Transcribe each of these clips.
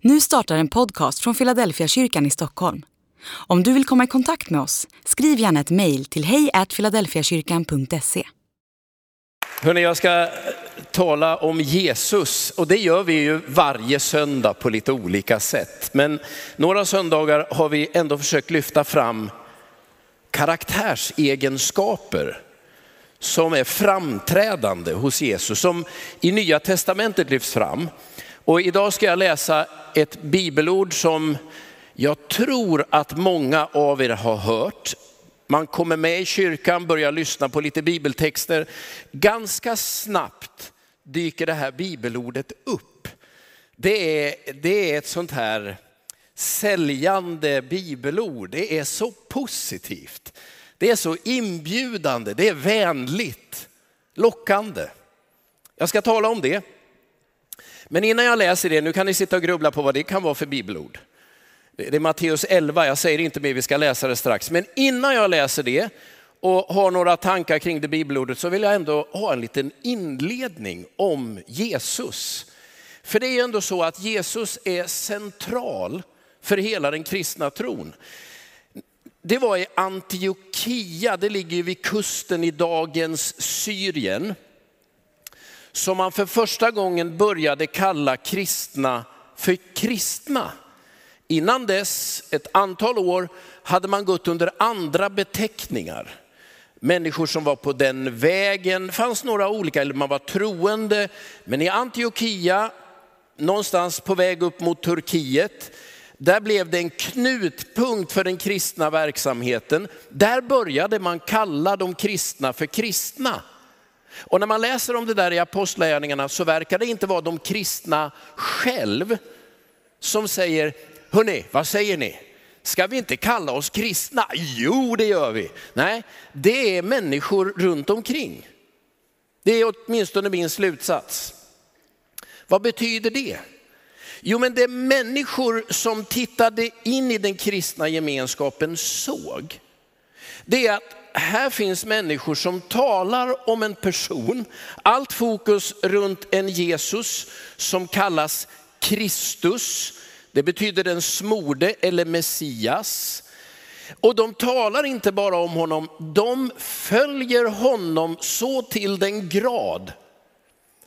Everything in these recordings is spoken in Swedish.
Nu startar en podcast från Philadelphia kyrkan i Stockholm. Om du vill komma i kontakt med oss, skriv gärna ett mejl till hejfiladelfiakyrkan.se. Hörrni, jag ska eh, tala om Jesus och det gör vi ju varje söndag på lite olika sätt. Men några söndagar har vi ändå försökt lyfta fram karaktärsegenskaper som är framträdande hos Jesus, som i Nya Testamentet lyfts fram. Och idag ska jag läsa ett bibelord som jag tror att många av er har hört. Man kommer med i kyrkan, börjar lyssna på lite bibeltexter. Ganska snabbt dyker det här bibelordet upp. Det är, det är ett sånt här säljande bibelord. Det är så positivt. Det är så inbjudande, det är vänligt, lockande. Jag ska tala om det. Men innan jag läser det, nu kan ni sitta och grubbla på vad det kan vara för bibelord. Det är Matteus 11, jag säger inte mer, vi ska läsa det strax. Men innan jag läser det och har några tankar kring det bibelordet så vill jag ändå ha en liten inledning om Jesus. För det är ändå så att Jesus är central för hela den kristna tron. Det var i Antiochia, det ligger vid kusten i dagens Syrien, som man för första gången började kalla kristna för kristna. Innan dess, ett antal år, hade man gått under andra beteckningar. Människor som var på den vägen, fanns några olika, eller man var troende. Men i Antiochia, någonstans på väg upp mot Turkiet, där blev det en knutpunkt för den kristna verksamheten. Där började man kalla de kristna för kristna. Och när man läser om det där i apostlagärningarna så verkar det inte vara de kristna själv som säger, hörni, vad säger ni? Ska vi inte kalla oss kristna? Jo, det gör vi. Nej, det är människor runt omkring. Det är åtminstone min slutsats. Vad betyder det? Jo, men det människor som tittade in i den kristna gemenskapen såg, det är att här finns människor som talar om en person, allt fokus runt en Jesus som kallas Kristus. Det betyder den smorde eller Messias. Och de talar inte bara om honom, de följer honom så till den grad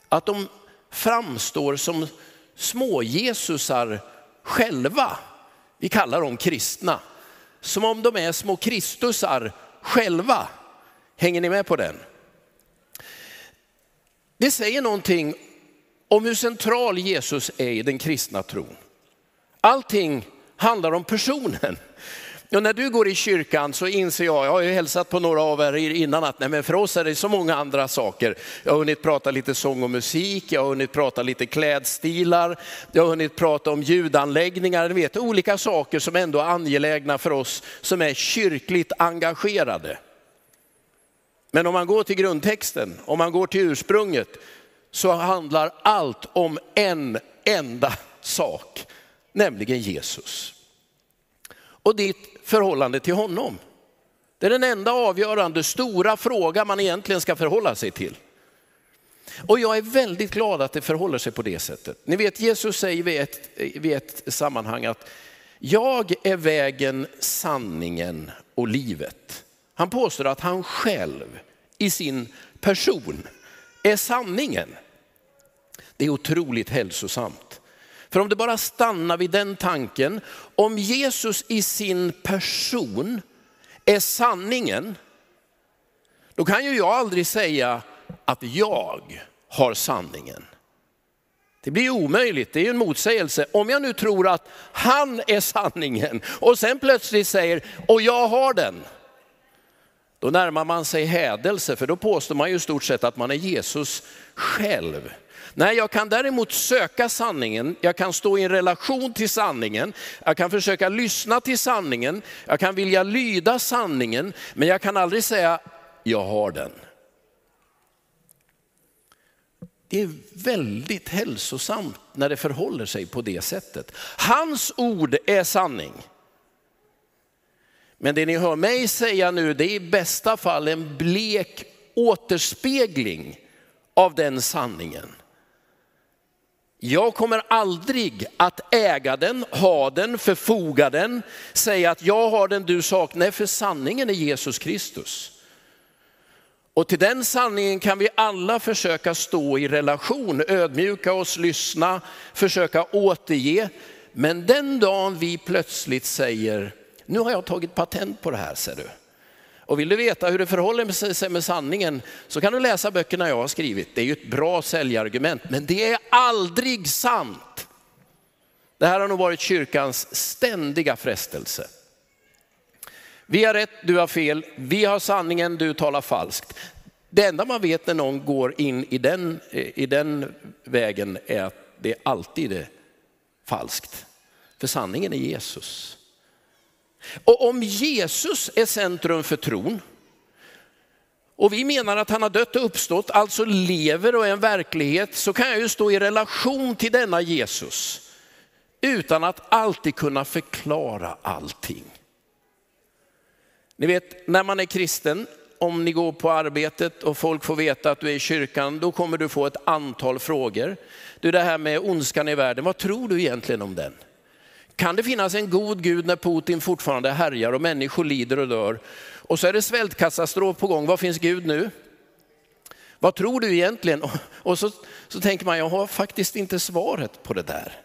att de framstår som små Jesusar själva. Vi kallar dem kristna. Som om de är små Kristusar själva. Hänger ni med på den? Det säger någonting om hur central Jesus är i den kristna tron. Allting handlar om personen. Och när du går i kyrkan så inser jag, jag har ju hälsat på några av er innan, att nej, men för oss är det så många andra saker. Jag har hunnit prata lite sång och musik, jag har hunnit prata lite klädstilar, jag har hunnit prata om ljudanläggningar, ni vet olika saker som ändå är angelägna för oss som är kyrkligt engagerade. Men om man går till grundtexten, om man går till ursprunget, så handlar allt om en enda sak, nämligen Jesus. Och ditt förhållande till honom. Det är den enda avgörande stora fråga man egentligen ska förhålla sig till. Och jag är väldigt glad att det förhåller sig på det sättet. Ni vet Jesus säger vid ett, vid ett sammanhang att jag är vägen, sanningen och livet. Han påstår att han själv i sin person är sanningen. Det är otroligt hälsosamt. För om det bara stannar vid den tanken, om Jesus i sin person är sanningen, då kan ju jag aldrig säga att jag har sanningen. Det blir omöjligt, det är en motsägelse. Om jag nu tror att han är sanningen och sen plötsligt säger, och jag har den. Då närmar man sig hädelse, för då påstår man ju i stort sett att man är Jesus själv. Nej, jag kan däremot söka sanningen, jag kan stå i en relation till sanningen, jag kan försöka lyssna till sanningen, jag kan vilja lyda sanningen, men jag kan aldrig säga, jag har den. Det är väldigt hälsosamt när det förhåller sig på det sättet. Hans ord är sanning. Men det ni hör mig säga nu, det är i bästa fall en blek återspegling av den sanningen. Jag kommer aldrig att äga den, ha den, förfoga den, säga att jag har den, du saknar. Nej, för sanningen är Jesus Kristus. Och till den sanningen kan vi alla försöka stå i relation, ödmjuka oss, lyssna, försöka återge. Men den dagen vi plötsligt säger, nu har jag tagit patent på det här, ser du. Och vill du veta hur det förhåller sig med sanningen så kan du läsa böckerna jag har skrivit. Det är ju ett bra säljargument, men det är aldrig sant. Det här har nog varit kyrkans ständiga frestelse. Vi har rätt, du har fel. Vi har sanningen, du talar falskt. Det enda man vet när någon går in i den, i den vägen är att det alltid är falskt. För sanningen är Jesus. Och om Jesus är centrum för tron, och vi menar att han har dött och uppstått, alltså lever och är en verklighet, så kan jag ju stå i relation till denna Jesus utan att alltid kunna förklara allting. Ni vet, när man är kristen, om ni går på arbetet och folk får veta att du är i kyrkan, då kommer du få ett antal frågor. Du, det här med ondskan i världen, vad tror du egentligen om den? Kan det finnas en god Gud när Putin fortfarande härjar och människor lider och dör? Och så är det svältkatastrof på gång, var finns Gud nu? Vad tror du egentligen? Och så, så tänker man, jag har faktiskt inte svaret på det där.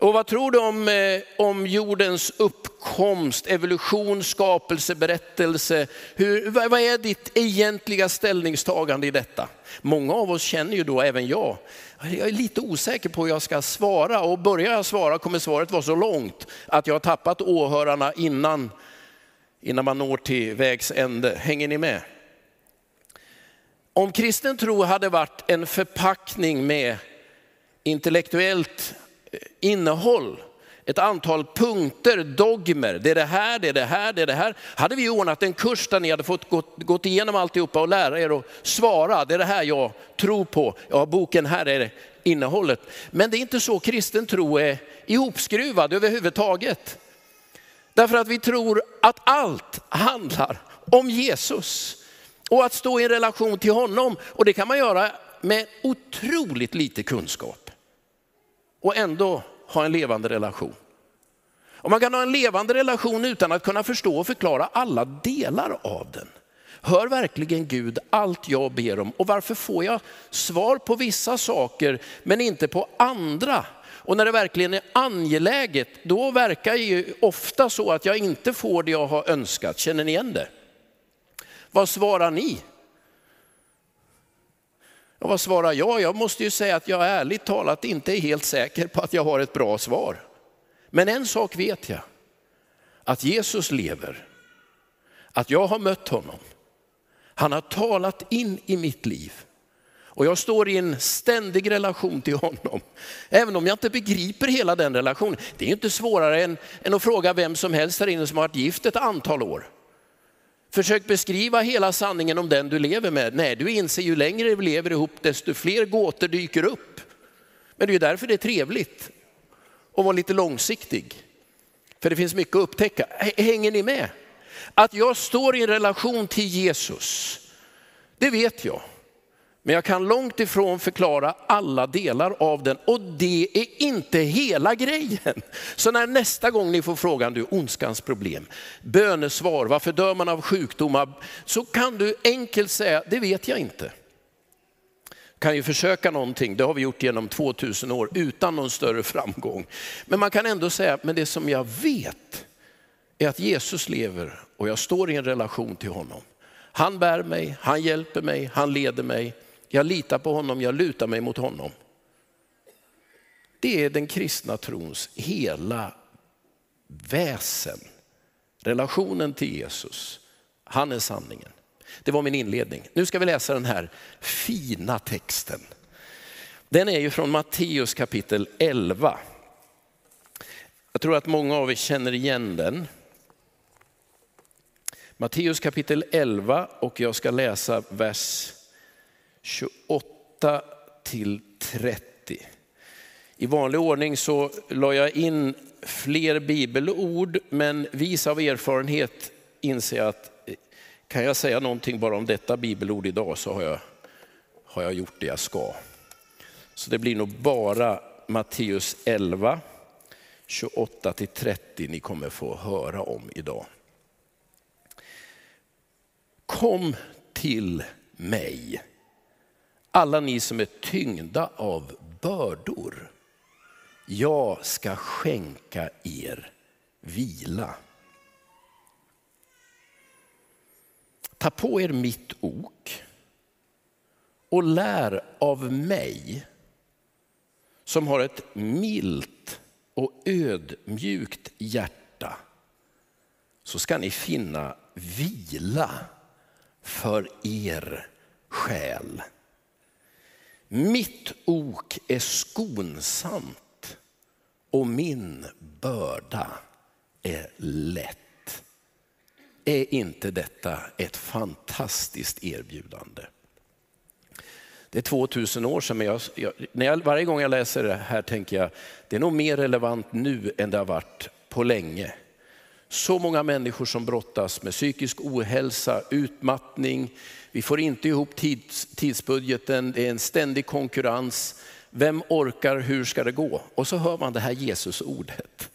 Och vad tror du om, eh, om jordens uppkomst, evolution, skapelse, berättelse? Hur, vad, vad är ditt egentliga ställningstagande i detta? Många av oss känner ju då, även jag, jag är lite osäker på hur jag ska svara och börjar jag svara kommer svaret vara så långt att jag har tappat åhörarna innan, innan man når till vägs ände. Hänger ni med? Om kristen tro hade varit en förpackning med intellektuellt innehåll, ett antal punkter, dogmer. Det är det här, det är det här, det är det här. Hade vi ordnat en kurs där ni hade fått gått, gått igenom alltihopa och lära er att svara. Det är det här jag tror på. Ja, boken här är det innehållet. Men det är inte så kristen tro är ihopskruvad överhuvudtaget. Därför att vi tror att allt handlar om Jesus och att stå i en relation till honom. Och det kan man göra med otroligt lite kunskap och ändå ha en levande relation. Och man kan ha en levande relation utan att kunna förstå och förklara alla delar av den. Hör verkligen Gud allt jag ber om? Och varför får jag svar på vissa saker men inte på andra? Och när det verkligen är angeläget, då verkar det ju ofta så att jag inte får det jag har önskat. Känner ni igen det? Vad svarar ni? Och vad svarar jag? Jag måste ju säga att jag ärligt talat inte är helt säker på att jag har ett bra svar. Men en sak vet jag, att Jesus lever, att jag har mött honom. Han har talat in i mitt liv. Och jag står i en ständig relation till honom. Även om jag inte begriper hela den relationen. Det är inte svårare än, än att fråga vem som helst här inne som har varit gift ett antal år. Försök beskriva hela sanningen om den du lever med. Nej, du inser ju längre vi lever ihop desto fler gåtor dyker upp. Men det är därför det är trevligt att vara lite långsiktig. För det finns mycket att upptäcka. Hänger ni med? Att jag står i en relation till Jesus, det vet jag. Men jag kan långt ifrån förklara alla delar av den och det är inte hela grejen. Så när nästa gång ni får frågan, du ondskans problem, bönesvar, varför dör man av sjukdomar? Så kan du enkelt säga, det vet jag inte. Kan ju försöka någonting, det har vi gjort genom 2000 år utan någon större framgång. Men man kan ändå säga, men det som jag vet är att Jesus lever och jag står i en relation till honom. Han bär mig, han hjälper mig, han leder mig. Jag litar på honom, jag lutar mig mot honom. Det är den kristna trons hela väsen. Relationen till Jesus. Han är sanningen. Det var min inledning. Nu ska vi läsa den här fina texten. Den är ju från Matteus kapitel 11. Jag tror att många av er känner igen den. Matteus kapitel 11 och jag ska läsa vers 28 till 30. I vanlig ordning så la jag in fler bibelord, men vis av erfarenhet inser jag att eh, kan jag säga någonting bara om detta bibelord idag så har jag, har jag gjort det jag ska. Så det blir nog bara Matteus 11, 28 till 30 ni kommer få höra om idag. Kom till mig, alla ni som är tyngda av bördor. Jag ska skänka er vila. Ta på er mitt ok och lär av mig som har ett milt och ödmjukt hjärta så ska ni finna vila för er själ. Mitt ok är skonsamt och min börda är lätt. Är inte detta ett fantastiskt erbjudande? Det är 2000 år sedan, men jag, jag, när jag, varje gång jag läser det här tänker jag, det är nog mer relevant nu än det har varit på länge. Så många människor som brottas med psykisk ohälsa, utmattning, vi får inte ihop tids, tidsbudgeten, det är en ständig konkurrens. Vem orkar, hur ska det gå? Och så hör man det här Jesusordet.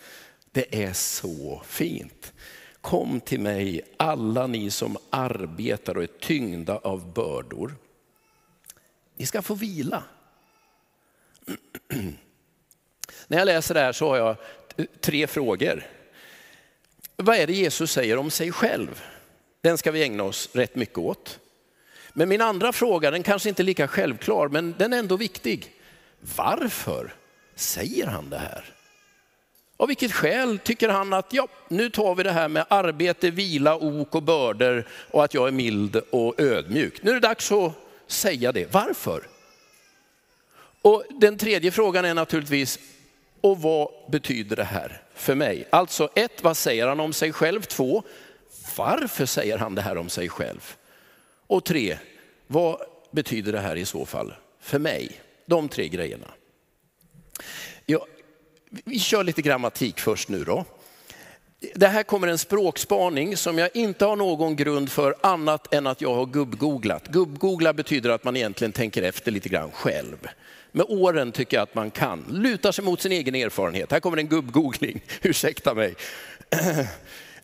Det är så fint. Kom till mig alla ni som arbetar och är tyngda av bördor. Ni ska få vila. När jag läser det här så har jag tre frågor. Vad är det Jesus säger om sig själv? Den ska vi ägna oss rätt mycket åt. Men min andra fråga, den kanske inte är lika självklar, men den är ändå viktig. Varför säger han det här? Av vilket skäl tycker han att ja, nu tar vi det här med arbete, vila, ok och börder och att jag är mild och ödmjuk. Nu är det dags att säga det. Varför? Och den tredje frågan är naturligtvis, och vad betyder det här för mig? Alltså ett, vad säger han om sig själv? Två, varför säger han det här om sig själv? Och tre, vad betyder det här i så fall för mig? De tre grejerna. Ja, vi kör lite grammatik först nu då. Det här kommer en språkspaning som jag inte har någon grund för annat än att jag har gubbgooglat. Gubbgoogla betyder att man egentligen tänker efter lite grann själv. Med åren tycker jag att man kan luta sig mot sin egen erfarenhet. Här kommer en gubbgoogling, ursäkta mig.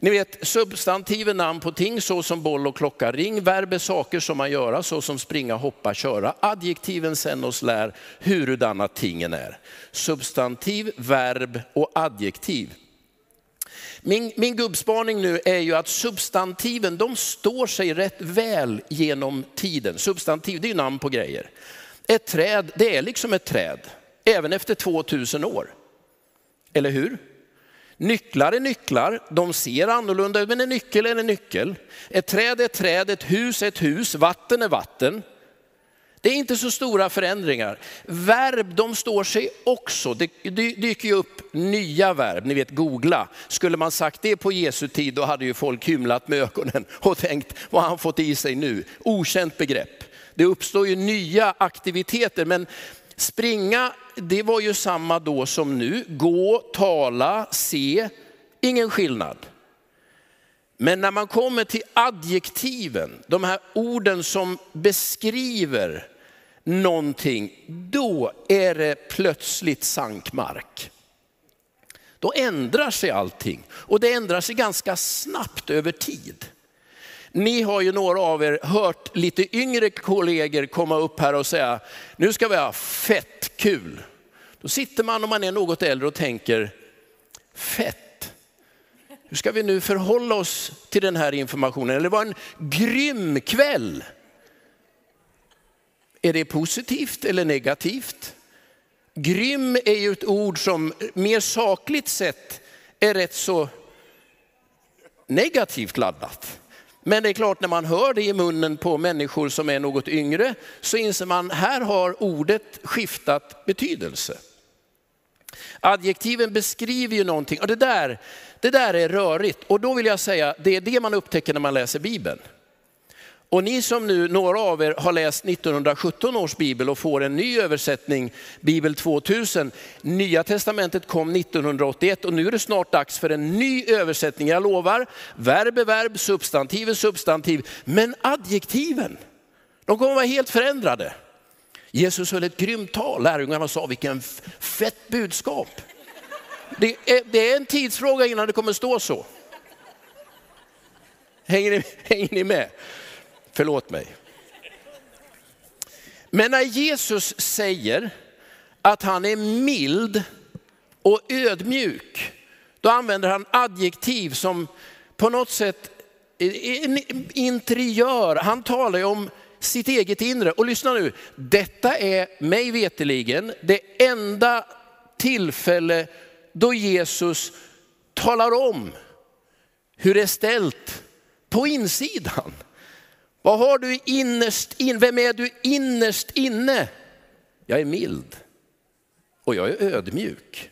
Ni vet substantiven namn på ting såsom boll och klocka, ring, verb är saker som man göra såsom springa, hoppa, köra. Adjektiven sen oss lär hurudana tingen är. Substantiv, verb och adjektiv. Min, min gubbspaning nu är ju att substantiven de står sig rätt väl genom tiden. Substantiv det är ju namn på grejer. Ett träd det är liksom ett träd, även efter 2000 år. Eller hur? Nycklar är nycklar, de ser annorlunda ut men en nyckel är en nyckel. Ett träd är ett träd, ett hus är ett hus, vatten är vatten. Det är inte så stora förändringar. Verb de står sig också. Det dyker ju upp nya verb, ni vet googla. Skulle man sagt det på Jesu tid då hade ju folk hymlat med ögonen och tänkt vad har han fått i sig nu? Okänt begrepp. Det uppstår ju nya aktiviteter men springa det var ju samma då som nu. Gå, tala, se, ingen skillnad. Men när man kommer till adjektiven, de här orden som beskriver någonting, då är det plötsligt sankmark. Då ändrar sig allting och det ändrar sig ganska snabbt över tid. Ni har ju några av er hört lite yngre kollegor komma upp här och säga, nu ska vi ha fett kul. Då sitter man om man är något äldre och tänker, fett. Hur ska vi nu förhålla oss till den här informationen? Eller var en grym kväll. Är det positivt eller negativt? Grym är ju ett ord som mer sakligt sett är rätt så negativt laddat. Men det är klart när man hör det i munnen på människor som är något yngre så inser man här har ordet skiftat betydelse. Adjektiven beskriver ju någonting och det där, det där är rörigt och då vill jag säga det är det man upptäcker när man läser Bibeln. Och ni som nu, några av er har läst 1917 års bibel och får en ny översättning, Bibel 2000. Nya testamentet kom 1981 och nu är det snart dags för en ny översättning. Jag lovar, verb är verb, substantiv är substantiv, men adjektiven, de kommer vara helt förändrade. Jesus höll ett grymt tal, lärjungarna sa vilken fett budskap. Det är, det är en tidsfråga innan det kommer stå så. Hänger ni, hänger ni med? Förlåt mig. Men när Jesus säger att han är mild och ödmjuk, då använder han adjektiv som på något sätt en interiör. Han talar ju om sitt eget inre. Och lyssna nu, detta är mig veteligen det enda tillfälle då Jesus talar om hur det är ställt på insidan. Vad har du innerst in? Vem är du innerst inne? Jag är mild och jag är ödmjuk.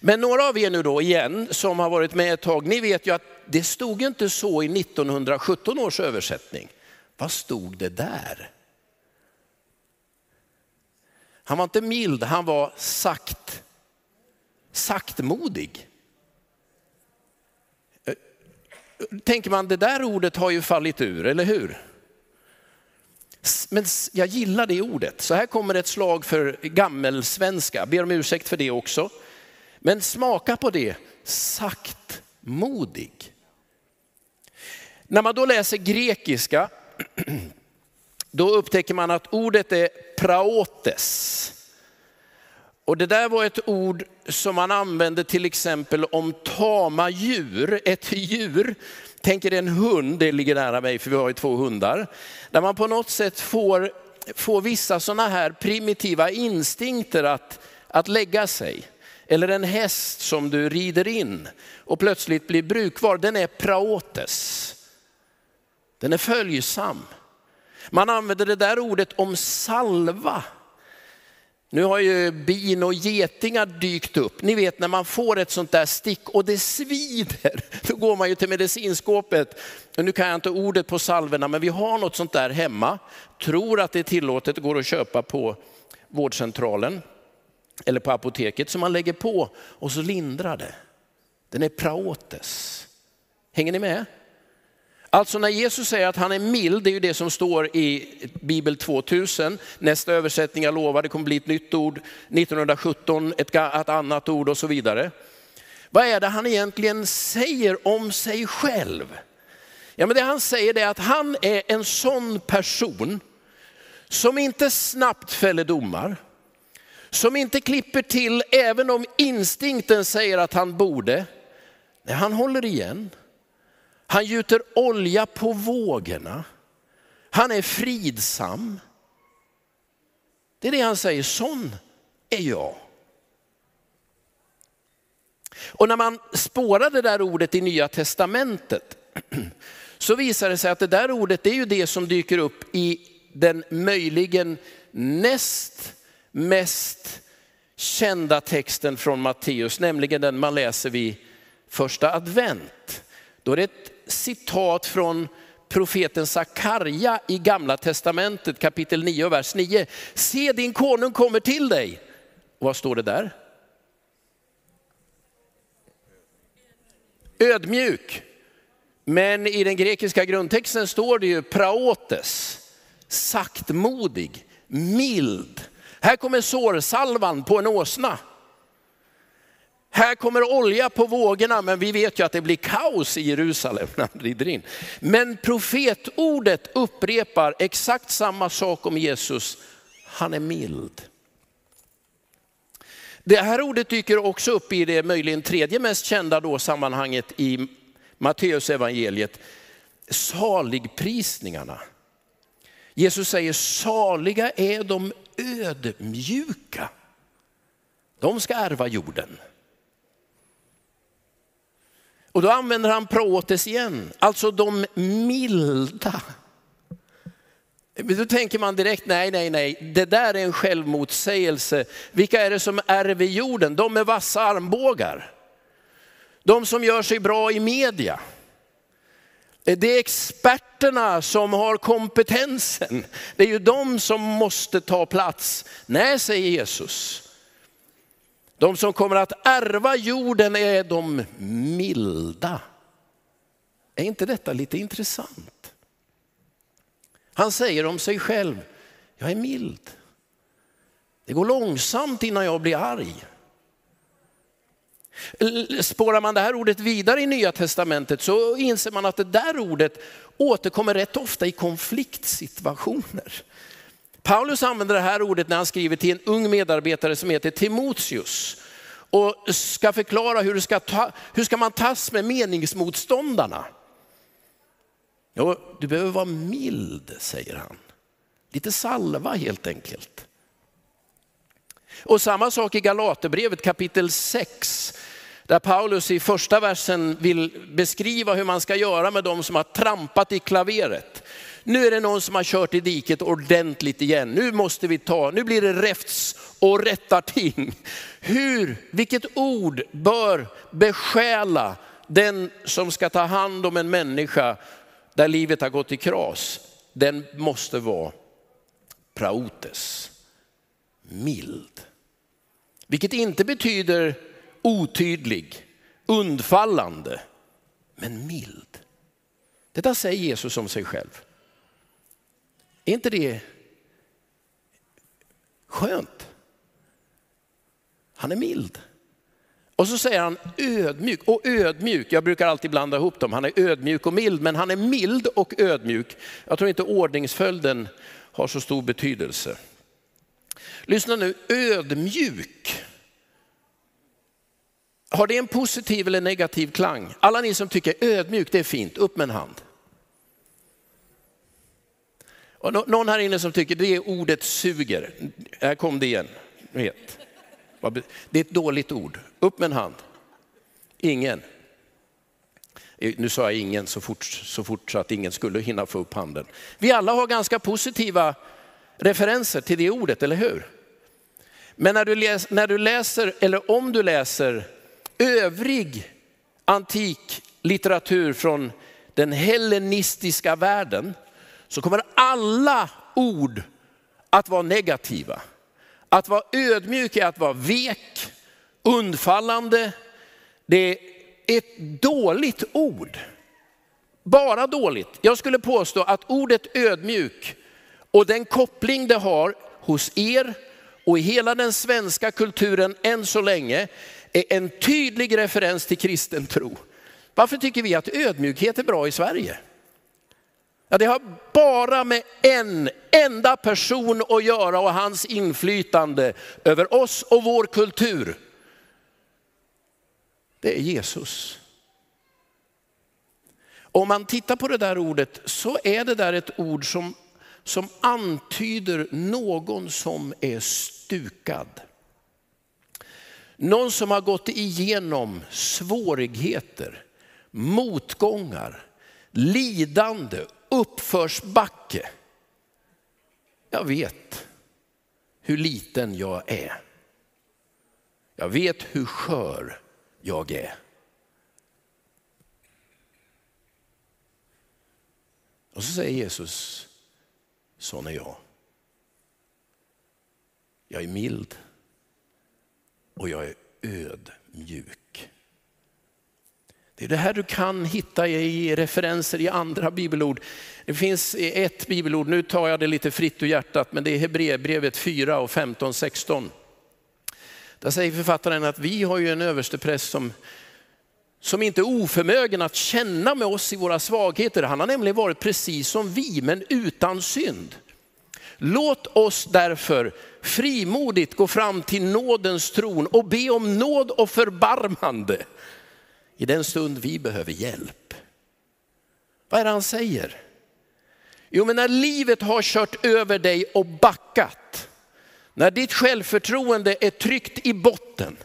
Men några av er nu då igen som har varit med ett tag, ni vet ju att det stod inte så i 1917 års översättning. Vad stod det där? Han var inte mild, han var sakt, saktmodig. Tänker man, det där ordet har ju fallit ur, eller hur? Men jag gillar det ordet. Så här kommer ett slag för gammelsvenska. Ber om ursäkt för det också. Men smaka på det, saktmodig. När man då läser grekiska, då upptäcker man att ordet är praotes. Och det där var ett ord som man använde till exempel om tama djur, ett djur, tänk er en hund, det ligger nära mig för vi har ju två hundar, där man på något sätt får, får vissa sådana här primitiva instinkter att, att lägga sig. Eller en häst som du rider in och plötsligt blir brukvar, den är praotes. Den är följsam. Man använder det där ordet om salva. Nu har ju bin och getingar dykt upp. Ni vet när man får ett sånt där stick och det svider, då går man ju till medicinskåpet. nu kan jag inte ordet på salverna, men vi har något sånt där hemma. Tror att det är tillåtet, går att köpa på vårdcentralen eller på apoteket som man lägger på och så lindrar det. Den är praotes. Hänger ni med? Alltså när Jesus säger att han är mild, det är ju det som står i Bibel 2000. Nästa översättning, jag lovar, det kommer bli ett nytt ord. 1917, ett, ett annat ord och så vidare. Vad är det han egentligen säger om sig själv? Ja, men det han säger är att han är en sån person som inte snabbt fäller domar, som inte klipper till även om instinkten säger att han borde. Nej, han håller igen. Han gjuter olja på vågorna. Han är fridsam. Det är det han säger, sån är jag. Och när man spårar det där ordet i Nya Testamentet så visar det sig att det där ordet är ju det som dyker upp i den möjligen näst mest kända texten från Matteus, nämligen den man läser vid första advent. Då är det ett citat från profeten Sakarja i gamla testamentet kapitel 9 och vers 9. Se din konung kommer till dig. Vad står det där? Ödmjuk. Men i den grekiska grundtexten står det ju praotes, saktmodig, mild. Här kommer sårsalvan på en åsna. Här kommer olja på vågorna, men vi vet ju att det blir kaos i Jerusalem när han rider in. Men profetordet upprepar exakt samma sak om Jesus. Han är mild. Det här ordet dyker också upp i det möjligen tredje mest kända då sammanhanget i Matteus evangeliet. saligprisningarna. Jesus säger saliga är de ödmjuka. De ska ärva jorden. Och då använder han protes igen, alltså de milda. Då tänker man direkt, nej, nej, nej, det där är en självmotsägelse. Vilka är det som ärver jorden? De med vassa armbågar. De som gör sig bra i media. Det är experterna som har kompetensen. Det är ju de som måste ta plats. Nej, säger Jesus. De som kommer att ärva jorden är de milda. Är inte detta lite intressant? Han säger om sig själv, Jag är mild. Det går långsamt innan jag blir arg. Spårar man det här ordet vidare i Nya Testamentet så inser man att det där ordet återkommer rätt ofta i konfliktsituationer. Paulus använder det här ordet när han skriver till en ung medarbetare som heter Timoteus och ska förklara hur, ska ta, hur ska man tas med meningsmotståndarna. Jo, du behöver vara mild, säger han. Lite salva helt enkelt. Och samma sak i Galaterbrevet kapitel 6. Där Paulus i första versen vill beskriva hur man ska göra med de som har trampat i klaveret. Nu är det någon som har kört i diket ordentligt igen. Nu måste vi ta, nu blir det räfts och rättarting. Hur, vilket ord bör besjäla den som ska ta hand om en människa där livet har gått i kras? Den måste vara praotes, mild. Vilket inte betyder otydlig, undfallande, men mild. Detta säger Jesus om sig själv. Är inte det skönt? Han är mild. Och så säger han ödmjuk och ödmjuk. Jag brukar alltid blanda ihop dem. Han är ödmjuk och mild, men han är mild och ödmjuk. Jag tror inte ordningsföljden har så stor betydelse. Lyssna nu, ödmjuk. Har det en positiv eller negativ klang? Alla ni som tycker ödmjuk, det är fint, upp med en hand. Och någon här inne som tycker det ordet suger. Här kom det igen. Vet. Det är ett dåligt ord. Upp med en hand. Ingen. Eh, nu sa jag ingen så fort, så fort så att ingen skulle hinna få upp handen. Vi alla har ganska positiva referenser till det ordet, eller hur? Men när du, läs, när du läser, eller om du läser övrig antik litteratur från den hellenistiska världen, så kommer alla ord att vara negativa. Att vara ödmjuk är att vara vek, undfallande. Det är ett dåligt ord. Bara dåligt. Jag skulle påstå att ordet ödmjuk och den koppling det har hos er och i hela den svenska kulturen än så länge är en tydlig referens till kristen tro. Varför tycker vi att ödmjukhet är bra i Sverige? Ja, det har bara med en enda person att göra och hans inflytande över oss och vår kultur. Det är Jesus. Om man tittar på det där ordet så är det där ett ord som, som antyder någon som är stukad. Någon som har gått igenom svårigheter, motgångar, lidande, uppförsbacke. Jag vet hur liten jag är. Jag vet hur skör jag är. Och så säger Jesus, sån är jag. Jag är mild och jag är ödmjuk. Det är det här du kan hitta i referenser i andra bibelord. Det finns ett bibelord, nu tar jag det lite fritt ur hjärtat, men det är Hebreerbrevet 4 och 15, 16. Där säger författaren att vi har ju en överstepräst som, som inte är oförmögen att känna med oss i våra svagheter. Han har nämligen varit precis som vi, men utan synd. Låt oss därför frimodigt gå fram till nådens tron och be om nåd och förbarmande i den stund vi behöver hjälp. Vad är det han säger? Jo, men när livet har kört över dig och backat, när ditt självförtroende är tryckt i botten,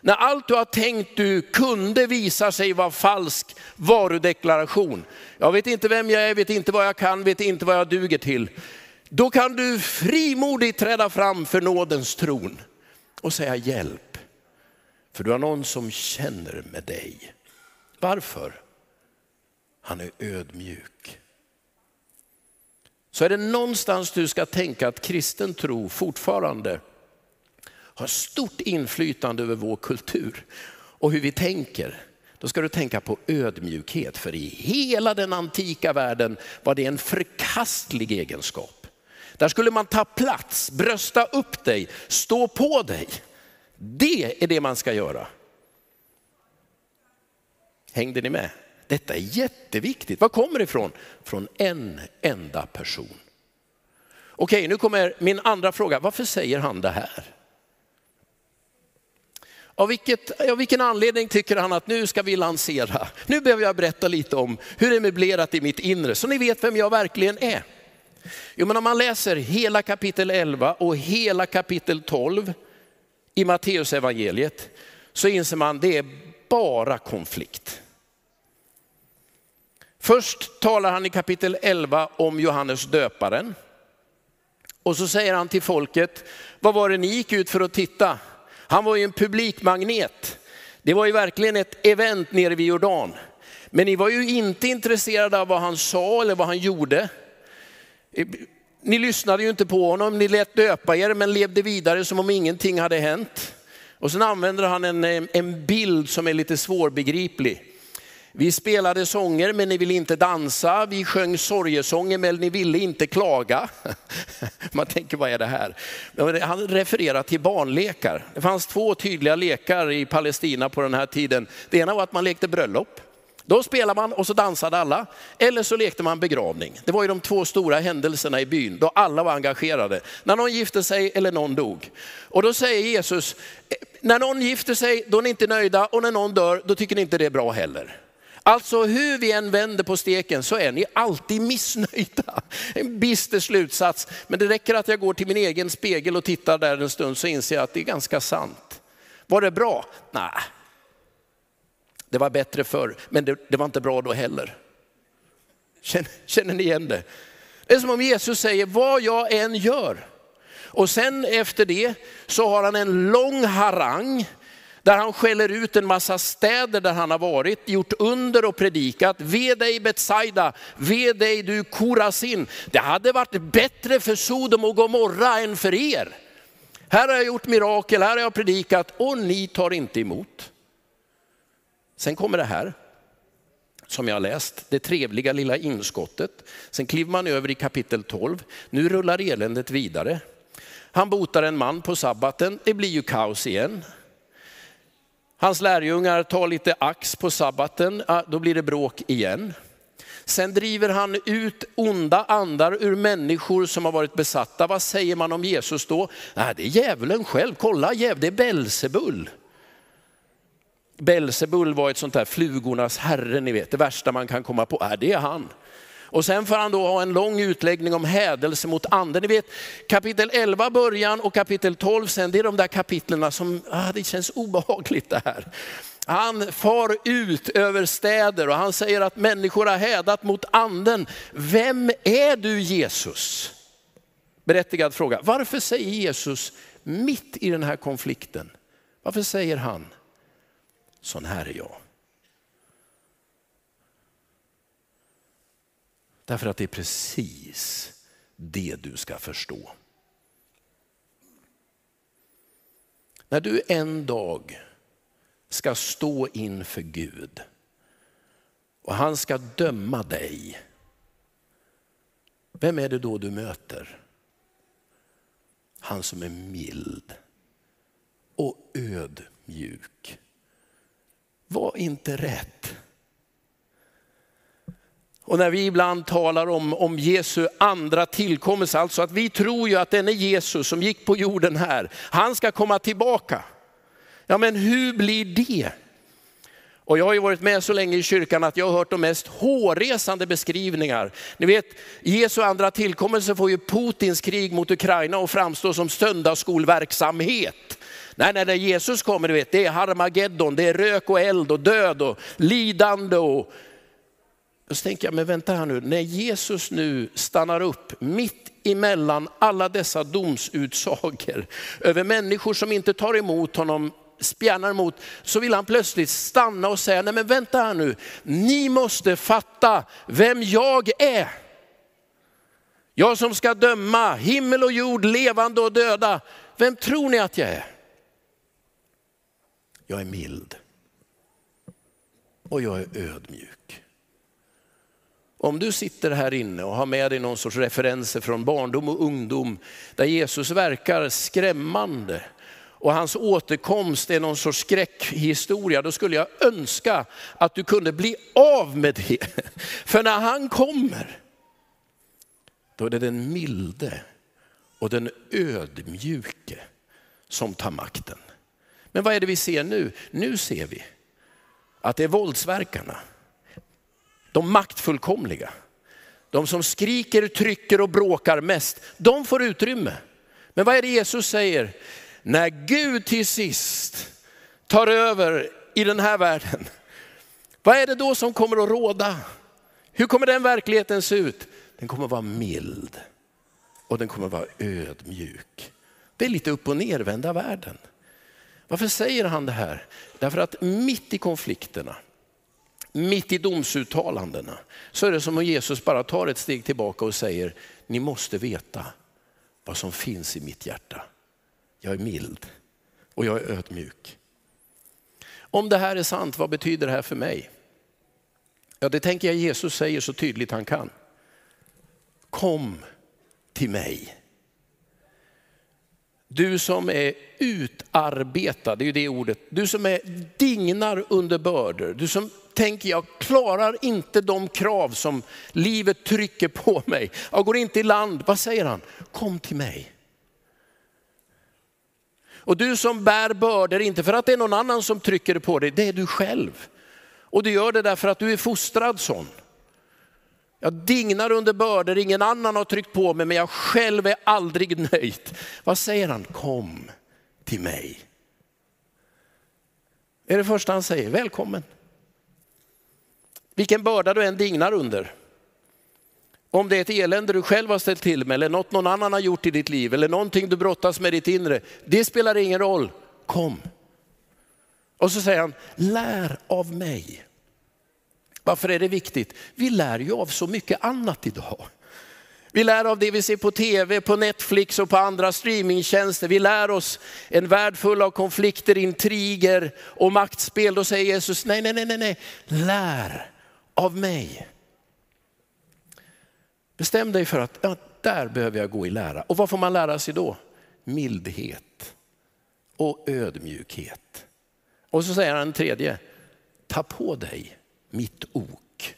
när allt du har tänkt du kunde visa sig vara falsk varudeklaration. Jag vet inte vem jag är, vet inte vad jag kan, vet inte vad jag duger till. Då kan du frimodigt träda fram för nådens tron och säga hjälp. För du har någon som känner med dig. Varför? Han är ödmjuk. Så är det någonstans du ska tänka att kristen tro fortfarande har stort inflytande över vår kultur och hur vi tänker. Då ska du tänka på ödmjukhet, för i hela den antika världen var det en förkastlig egenskap. Där skulle man ta plats, brösta upp dig, stå på dig. Det är det man ska göra. Hängde ni med? Detta är jätteviktigt. Var kommer det ifrån? Från en enda person. Okej, nu kommer min andra fråga. Varför säger han det här? Av, vilket, av vilken anledning tycker han att nu ska vi lansera? Nu behöver jag berätta lite om hur det är möblerat i mitt inre, så ni vet vem jag verkligen är. Jo, men om man läser hela kapitel 11 och hela kapitel 12 i Matteus evangeliet så inser man att det är bara konflikt. Först talar han i kapitel 11 om Johannes döparen. Och så säger han till folket, vad var det ni gick ut för att titta? Han var ju en publikmagnet. Det var ju verkligen ett event nere vid Jordan. Men ni var ju inte intresserade av vad han sa eller vad han gjorde. Ni lyssnade ju inte på honom, ni lät döpa er men levde vidare som om ingenting hade hänt. Och sen använder han en, eh, en bild som är lite svårbegriplig. Vi spelade sånger men ni ville inte dansa. Vi sjöng sorgesånger men ni ville inte klaga. Man tänker vad är det här? Han refererar till barnlekar. Det fanns två tydliga lekar i Palestina på den här tiden. Det ena var att man lekte bröllop. Då spelade man och så dansade alla. Eller så lekte man begravning. Det var ju de två stora händelserna i byn då alla var engagerade. När någon gifte sig eller någon dog. Och då säger Jesus, eh, när någon gifter sig då är ni inte nöjda och när någon dör då tycker ni inte det är bra heller. Alltså hur vi än vänder på steken så är ni alltid missnöjda. En bister slutsats, men det räcker att jag går till min egen spegel och tittar där en stund så inser jag att det är ganska sant. Var det bra? Nej, det var bättre förr, men det, det var inte bra då heller. Känner, känner ni igen det? Det är som om Jesus säger, vad jag än gör. Och sen efter det så har han en lång harang där han skäller ut en massa städer där han har varit, gjort under och predikat. Ve dig Betsaida, ve dig du Korasin. Det hade varit bättre för Sodom och Gomorra än för er. Här har jag gjort mirakel, här har jag predikat och ni tar inte emot. Sen kommer det här som jag har läst, det trevliga lilla inskottet. Sen kliver man över i kapitel 12. Nu rullar eländet vidare. Han botar en man på sabbaten, det blir ju kaos igen. Hans lärjungar tar lite ax på sabbaten, då blir det bråk igen. Sen driver han ut onda andar ur människor som har varit besatta. Vad säger man om Jesus då? Nej, det är djävulen själv, kolla det är Belzebul. Belzebul var ett sånt där flugornas herre, ni vet, det värsta man kan komma på. Äh, det är han. Och sen får han då ha en lång utläggning om hädelse mot anden. Ni vet kapitel 11 början och kapitel 12 sen, det är de där kapitlerna som, ah, det känns obehagligt det här. Han far ut över städer och han säger att människor har hädat mot anden. Vem är du Jesus? Berättigad fråga. Varför säger Jesus mitt i den här konflikten, varför säger han, sån här är jag. Därför att det är precis det du ska förstå. När du en dag ska stå inför Gud och han ska döma dig. Vem är det då du möter? Han som är mild och ödmjuk. Var inte rädd. Och när vi ibland talar om, om Jesu andra tillkommelse, alltså att vi tror ju att denne Jesus som gick på jorden här, han ska komma tillbaka. Ja men hur blir det? Och jag har ju varit med så länge i kyrkan att jag har hört de mest hårresande beskrivningar. Ni vet, Jesu andra tillkommelse får ju Putins krig mot Ukraina att framstå som söndagsskolverksamhet. Nej, när Jesus kommer, du vet, det är Harmageddon, det är rök och eld och död och lidande och så tänker jag, men vänta här nu, när Jesus nu stannar upp mitt emellan alla dessa domsutsagor över människor som inte tar emot honom, spjärnar emot, så vill han plötsligt stanna och säga, nej men vänta här nu, ni måste fatta vem jag är. Jag som ska döma himmel och jord, levande och döda. Vem tror ni att jag är? Jag är mild och jag är ödmjuk. Om du sitter här inne och har med dig någon sorts referenser från barndom och ungdom där Jesus verkar skrämmande och hans återkomst är någon sorts skräckhistoria, då skulle jag önska att du kunde bli av med det. För när han kommer, då är det den milde och den ödmjuke som tar makten. Men vad är det vi ser nu? Nu ser vi att det är våldsverkarna, de maktfullkomliga, de som skriker, trycker och bråkar mest, de får utrymme. Men vad är det Jesus säger? När Gud till sist tar över i den här världen, vad är det då som kommer att råda? Hur kommer den verkligheten se ut? Den kommer att vara mild och den kommer att vara ödmjuk. Det är lite upp och nervända världen. Varför säger han det här? Därför att mitt i konflikterna, mitt i domsuttalandena, så är det som om Jesus bara tar ett steg tillbaka och säger, ni måste veta vad som finns i mitt hjärta. Jag är mild och jag är ödmjuk. Om det här är sant, vad betyder det här för mig? Ja, det tänker jag Jesus säger så tydligt han kan. Kom till mig. Du som är utarbetad, det är ju det ordet. Du som är dignar under bördor. Du som tänker, jag klarar inte de krav som livet trycker på mig. Jag går inte i land. Vad säger han? Kom till mig. Och du som bär bördor, inte för att det är någon annan som trycker på dig, det är du själv. Och du gör det därför att du är fostrad sån. Jag dignar under bördor, ingen annan har tryckt på mig, men jag själv är aldrig nöjd. Vad säger han? Kom till mig. Det är det första han säger, välkommen. Vilken börda du än dignar under. Om det är ett elände du själv har ställt till med eller något någon annan har gjort i ditt liv eller någonting du brottas med i ditt inre. Det spelar ingen roll, kom. Och så säger han, lär av mig. Varför är det viktigt? Vi lär ju av så mycket annat idag. Vi lär av det vi ser på tv, på Netflix och på andra streamingtjänster. Vi lär oss en värld full av konflikter, intriger och maktspel. Då säger Jesus, nej, nej, nej, nej, lär av mig. Bestäm dig för att ja, där behöver jag gå i lära. Och vad får man lära sig då? Mildhet och ödmjukhet. Och så säger han en tredje, ta på dig mitt ok.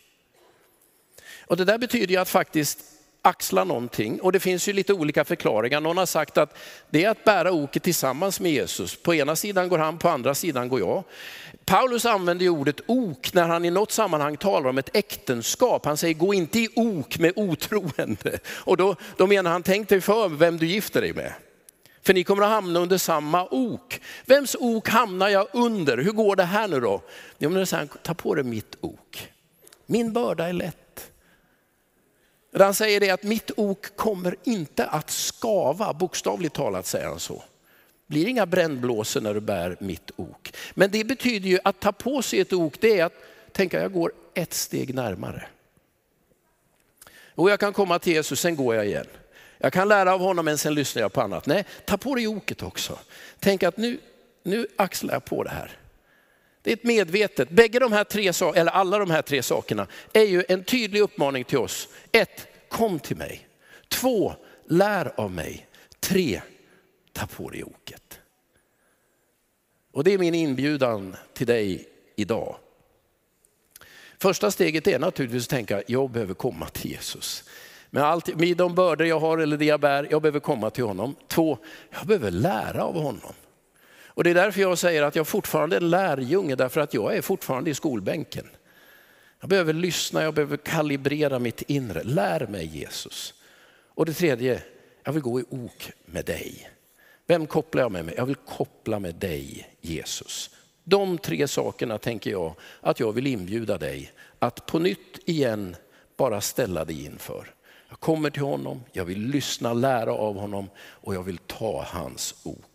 Och det där betyder ju att faktiskt axla någonting. Och det finns ju lite olika förklaringar. Någon har sagt att det är att bära oket tillsammans med Jesus. På ena sidan går han, på andra sidan går jag. Paulus använder ju ordet ok när han i något sammanhang talar om ett äktenskap. Han säger gå inte i ok med otroende. Och då, då menar han, tänk dig för vem du gifter dig med. För ni kommer att hamna under samma ok. Vems ok hamnar jag under? Hur går det här nu då? Jo, men så här, ta på dig mitt ok. Min börda är lätt. Han säger det att mitt ok kommer inte att skava, bokstavligt talat säger han så. Det blir inga brännblåsor när du bär mitt ok. Men det betyder ju att ta på sig ett ok, det är att tänka jag går ett steg närmare. Och jag kan komma till Jesus, sen går jag igen. Jag kan lära av honom men sen lyssnar jag på annat. Nej, ta på dig oket också. Tänk att nu, nu axlar jag på det här. Det är ett medvetet, bägge de här tre, eller alla de här tre sakerna är ju en tydlig uppmaning till oss. Ett, kom till mig. Två, lär av mig. Tre, ta på dig oket. Och det är min inbjudan till dig idag. Första steget är naturligtvis att tänka, jag behöver komma till Jesus. Med, allt, med de bördor jag har eller det jag bär, jag behöver komma till honom. Två, jag behöver lära av honom. Och det är därför jag säger att jag fortfarande är en lärjunge, därför att jag är fortfarande i skolbänken. Jag behöver lyssna, jag behöver kalibrera mitt inre. Lär mig Jesus. Och det tredje, jag vill gå i ok med dig. Vem kopplar jag med mig? Jag vill koppla med dig Jesus. De tre sakerna tänker jag att jag vill inbjuda dig att på nytt igen bara ställa dig inför. Jag kommer till honom, jag vill lyssna, lära av honom och jag vill ta hans ok.